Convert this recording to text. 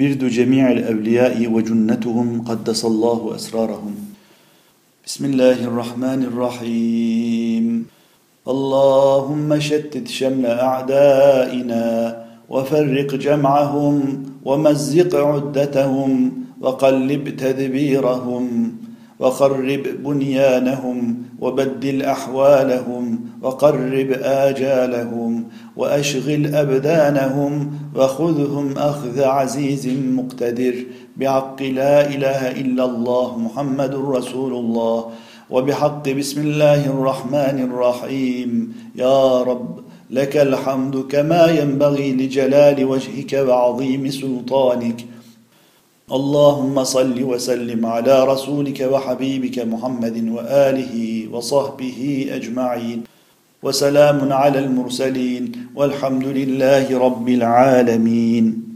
ورد جميع الأولياء وجنتهم قدس الله أسرارهم. بسم الله الرحمن الرحيم. اللهم شتت شمل أعدائنا وفرق جمعهم ومزق عدتهم وقلب تدبيرهم وخرب بنيانهم وبدل أحوالهم وقرب آجالهم وأشغل أبدانهم وخذهم أخذ عزيز مقتدر بحق لا إله إلا الله محمد رسول الله وبحق بسم الله الرحمن الرحيم يا رب لك الحمد كما ينبغي لجلال وجهك وعظيم سلطانك اللهم صل وسلم على رسولك وحبيبك محمد وآله وصحبه أجمعين. وسلام على المرسلين والحمد لله رب العالمين.